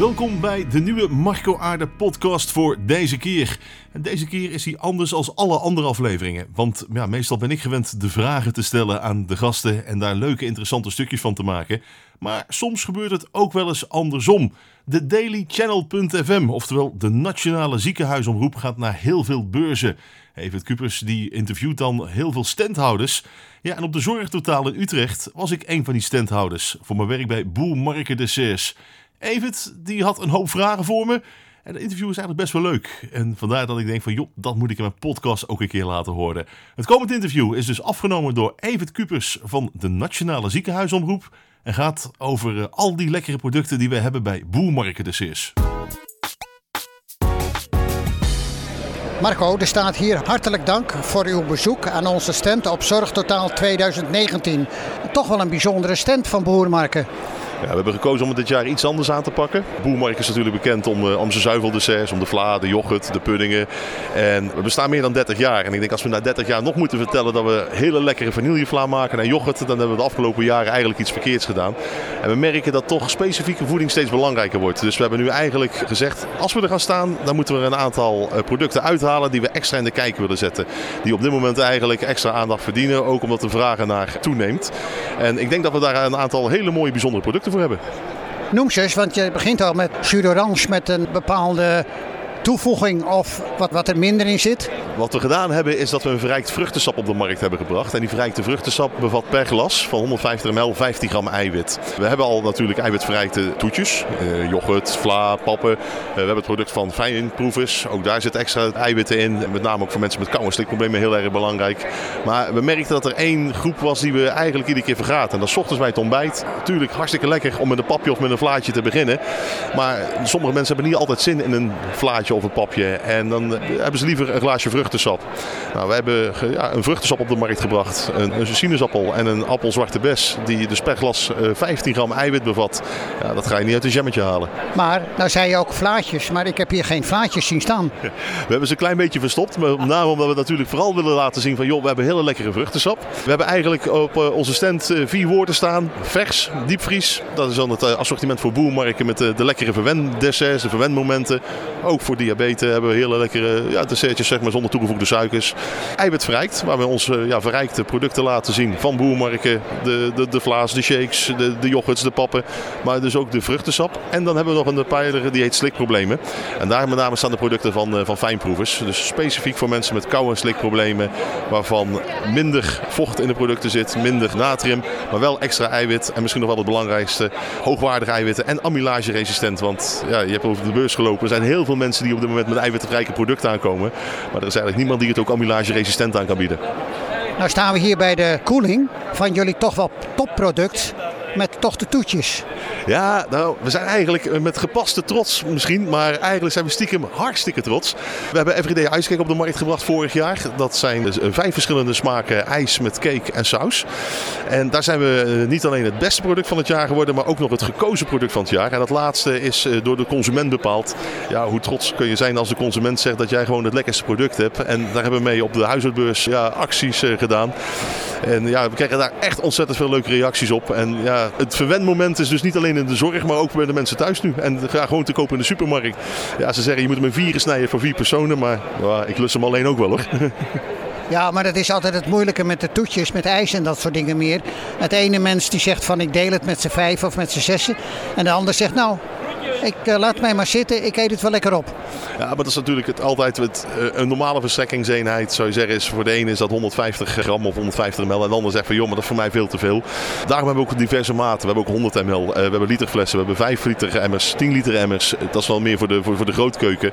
Welkom bij de nieuwe Marco Aarde podcast voor deze keer. En deze keer is hij anders als alle andere afleveringen. Want ja, meestal ben ik gewend de vragen te stellen aan de gasten en daar leuke interessante stukjes van te maken. Maar soms gebeurt het ook wel eens andersom. De dailychannel.fm, oftewel de nationale ziekenhuisomroep, gaat naar heel veel beurzen. Evert Kupers die interviewt dan heel veel standhouders. Ja, en op de Zorgtotaal in Utrecht was ik een van die standhouders voor mijn werk bij Boel Marke Desserts. Evert die had een hoop vragen voor me. En het interview is eigenlijk best wel leuk. En vandaar dat ik denk van, joh, dat moet ik in mijn podcast ook een keer laten horen. Het komend interview is dus afgenomen door Evert Kupers van de Nationale Ziekenhuisomroep. En gaat over uh, al die lekkere producten die we hebben bij Boelmarken Desserts. Marco, er staat hier hartelijk dank voor uw bezoek aan onze stand op Zorgtotaal 2019. Toch wel een bijzondere stand van Boermarken. Ja, we hebben gekozen om het dit jaar iets anders aan te pakken. Boermark is natuurlijk bekend om, uh, om zijn zuiveldesserts, om de vla, de yoghurt, de puddingen. En we bestaan meer dan 30 jaar. En ik denk als we na 30 jaar nog moeten vertellen dat we hele lekkere vanillevla maken en yoghurt, dan hebben we de afgelopen jaren eigenlijk iets verkeerds gedaan. En we merken dat toch specifieke voeding steeds belangrijker wordt. Dus we hebben nu eigenlijk gezegd, als we er gaan staan, dan moeten we een aantal uh, producten uithalen die we extra in de kijker willen zetten. Die op dit moment eigenlijk extra aandacht verdienen, ook omdat de vraag ernaar toeneemt. En ik denk dat we daar een aantal hele mooie bijzondere producten voor hebben. Noem ze eens, want je begint al met jus d'orange met een bepaalde toevoeging of wat, wat er minder in zit? Wat we gedaan hebben is dat we een verrijkt vruchtensap op de markt hebben gebracht. En die verrijkte vruchtensap bevat per glas van 150 ml 15 gram eiwit. We hebben al natuurlijk eiwitverrijkte toetjes. Uh, yoghurt, vla, pappen. Uh, we hebben het product van Fijnproevers. Ook daar zit extra eiwitten in. Met name ook voor mensen met kou- en slikproblemen heel erg belangrijk. Maar we merkten dat er één groep was die we eigenlijk iedere keer vergaten. En dat is ochtends bij het ontbijt. Natuurlijk hartstikke lekker om met een papje of met een vlaatje te beginnen. Maar sommige mensen hebben niet altijd zin in een vlaatje of een papje. En dan hebben ze liever een glaasje vruchtensap. Nou, we hebben ja, een vruchtensap op de markt gebracht. Een, een sinaasappel en een appelzwarte bes. Die dus per glas uh, 15 gram eiwit bevat. Ja, dat ga je niet uit een jammetje halen. Maar, nou zei je ook vlaatjes. Maar ik heb hier geen vlaatjes zien staan. We hebben ze een klein beetje verstopt. Maar met name omdat we natuurlijk vooral willen laten zien van... joh, we hebben hele lekkere vruchtensap. We hebben eigenlijk op uh, onze stand uh, vier woorden staan. Vers, diepvries. Dat is dan het assortiment voor boermarken met de lekkere verwendesserts, de verwendmomenten. Ook voor diabetes hebben we hele lekkere ja, dessertjes zeg maar, zonder toegevoegde suikers. Eiwit verrijkt, waar we onze ja, verrijkte producten laten zien. Van boermarken, de, de, de vlaas, de shakes, de, de yoghurts, de pappen. Maar dus ook de vruchtensap. En dan hebben we nog een pijler die heet slikproblemen. En daar met name staan de producten van, van fijnproevers. Dus specifiek voor mensen met kou- en slikproblemen. Waarvan minder vocht in de producten zit, minder natrium. Maar wel extra eiwit. En misschien nog wel het belangrijkste, hoogwaardige eiwitten en amylage-resistent. Want ja, je hebt over de beurs gelopen. Er zijn heel veel mensen die op dit moment met eiwitrijke producten aankomen. Maar er is eigenlijk niemand die het ook amylage-resistent aan kan bieden. Nou staan we hier bij de koeling van jullie toch wel topproduct met toch de toetjes. Ja, nou, we zijn eigenlijk met gepaste trots misschien, maar eigenlijk zijn we stiekem hartstikke trots. We hebben Everyday Ice Cake op de markt gebracht vorig jaar. Dat zijn dus vijf verschillende smaken ijs met cake en saus. En daar zijn we niet alleen het beste product van het jaar geworden, maar ook nog het gekozen product van het jaar. En dat laatste is door de consument bepaald. Ja, hoe trots kun je zijn als de consument zegt dat jij gewoon het lekkerste product hebt. En daar hebben we mee op de huishoudbeurs ja, acties gedaan. En ja, we krijgen daar echt ontzettend veel leuke reacties op. En ja, het verwendmoment is dus niet alleen in de zorg, maar ook bij de mensen thuis nu. En graag gewoon te kopen in de supermarkt. Ja, ze zeggen je moet hem in vieren snijden voor vier personen, maar ja, ik lust hem alleen ook wel hoor. Ja, maar dat is altijd het moeilijke met de toetjes, met ijs en dat soort dingen meer. Het ene mens die zegt van ik deel het met z'n vijf of met z'n zessen. En de ander zegt nou, ik uh, laat mij maar zitten, ik eet het wel lekker op. Ja, maar dat is natuurlijk het, altijd het, uh, een normale verstrekkingseenheid. Zou je zeggen, is voor de ene is dat 150 gram of 150 ml. En de ander zegt van joh, maar dat is voor mij veel te veel. Daarom hebben we ook diverse maten. We hebben ook 100 ml, uh, we hebben literflessen, we hebben 5 liter emmers, 10 liter emmers. Dat is wel meer voor de, voor, voor de grootkeuken.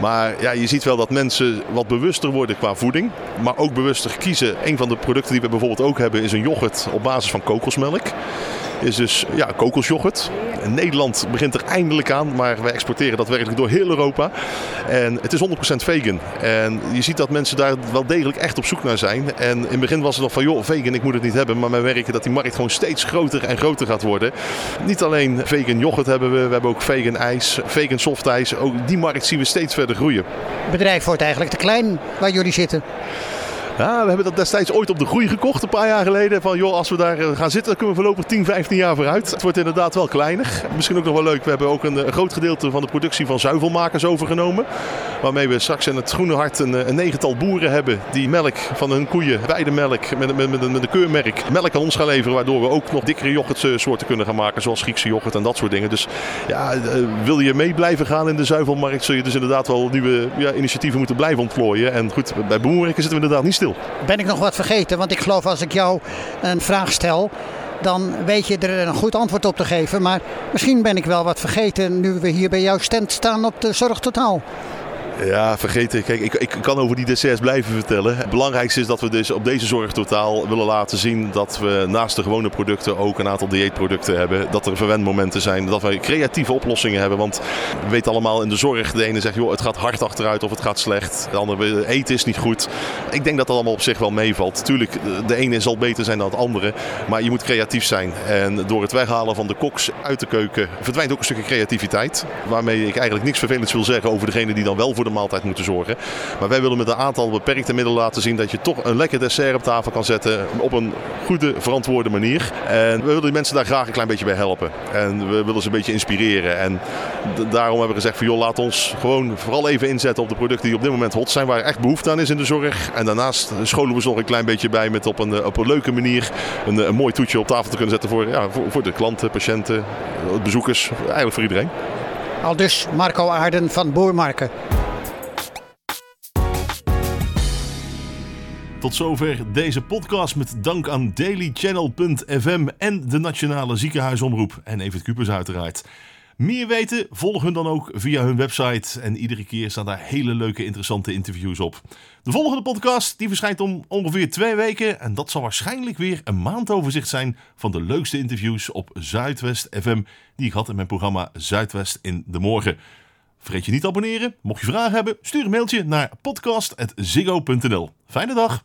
Maar ja, je ziet wel dat mensen wat bewuster worden qua voeding. Maar ook bewuster kiezen. Een van de producten die we bijvoorbeeld ook hebben is een yoghurt op basis van kokosmelk is dus ja, kokosjoghurt. Nederland begint er eindelijk aan, maar wij exporteren dat werkelijk door heel Europa. En het is 100% vegan. En je ziet dat mensen daar wel degelijk echt op zoek naar zijn. En in het begin was het nog van, joh, vegan, ik moet het niet hebben. Maar wij merken dat die markt gewoon steeds groter en groter gaat worden. Niet alleen vegan yoghurt hebben we, we hebben ook vegan ijs, vegan softijs. Ook die markt zien we steeds verder groeien. Het bedrijf wordt eigenlijk te klein waar jullie zitten. Ja, we hebben dat destijds ooit op de groei gekocht, een paar jaar geleden. Van joh, als we daar eh, gaan zitten, dan kunnen we voorlopig 10, 15 jaar vooruit. Het wordt inderdaad wel kleiner. Misschien ook nog wel leuk, we hebben ook een, een groot gedeelte van de productie van zuivelmakers overgenomen. Waarmee we straks in het Groene Hart een, een negental boeren hebben die melk van hun koeien, weidemelk, met, met, met, met een keurmerk, melk aan ons gaan leveren. Waardoor we ook nog dikkere yoghurtsoorten kunnen gaan maken, zoals Griekse yoghurt en dat soort dingen. Dus ja, wil je mee blijven gaan in de zuivelmarkt, zul je dus inderdaad wel nieuwe ja, initiatieven moeten blijven ontplooien. En goed, bij boerenwerken zitten we inderdaad niet stil. Ben ik nog wat vergeten? Want ik geloof als ik jou een vraag stel, dan weet je er een goed antwoord op te geven. Maar misschien ben ik wel wat vergeten nu we hier bij jouw stand staan op de Zorg Totaal. Ja, vergeten. Kijk, ik, ik kan over die desserts blijven vertellen. Het belangrijkste is dat we dus op deze zorgtotaal willen laten zien dat we naast de gewone producten ook een aantal dieetproducten hebben. Dat er verwendmomenten zijn, dat we creatieve oplossingen hebben. Want we weten allemaal in de zorg, de ene zegt joh, het gaat hard achteruit of het gaat slecht. De andere, eten is niet goed. Ik denk dat dat allemaal op zich wel meevalt. Tuurlijk, de ene zal beter zijn dan het andere. Maar je moet creatief zijn. En door het weghalen van de koks uit de keuken verdwijnt ook een stukje creativiteit. Waarmee ik eigenlijk niks vervelends wil zeggen over degene die dan wel voor de maaltijd moeten zorgen. Maar wij willen met een aantal beperkte middelen laten zien dat je toch een lekker dessert op tafel kan zetten op een goede, verantwoorde manier. En we willen die mensen daar graag een klein beetje bij helpen. En we willen ze een beetje inspireren. En daarom hebben we gezegd van joh, laat ons gewoon vooral even inzetten op de producten die op dit moment hot zijn, waar echt behoefte aan is in de zorg. En daarnaast scholen we ze nog een klein beetje bij met op een, op een leuke manier een, een mooi toetje op tafel te kunnen zetten voor, ja, voor, voor de klanten, patiënten, bezoekers, eigenlijk voor iedereen. Al dus Marco Aarden van Boermarken. Tot zover deze podcast met dank aan dailychannel.fm en de Nationale Ziekenhuisomroep en Evert Kupers uiteraard. Meer weten? Volg hun dan ook via hun website. En iedere keer staan daar hele leuke, interessante interviews op. De volgende podcast die verschijnt om ongeveer twee weken. En dat zal waarschijnlijk weer een maandoverzicht zijn van de leukste interviews op Zuidwest FM. Die ik had in mijn programma Zuidwest in de Morgen. Vergeet je niet te abonneren. Mocht je vragen hebben, stuur een mailtje naar podcast.ziggo.nl. Fijne dag!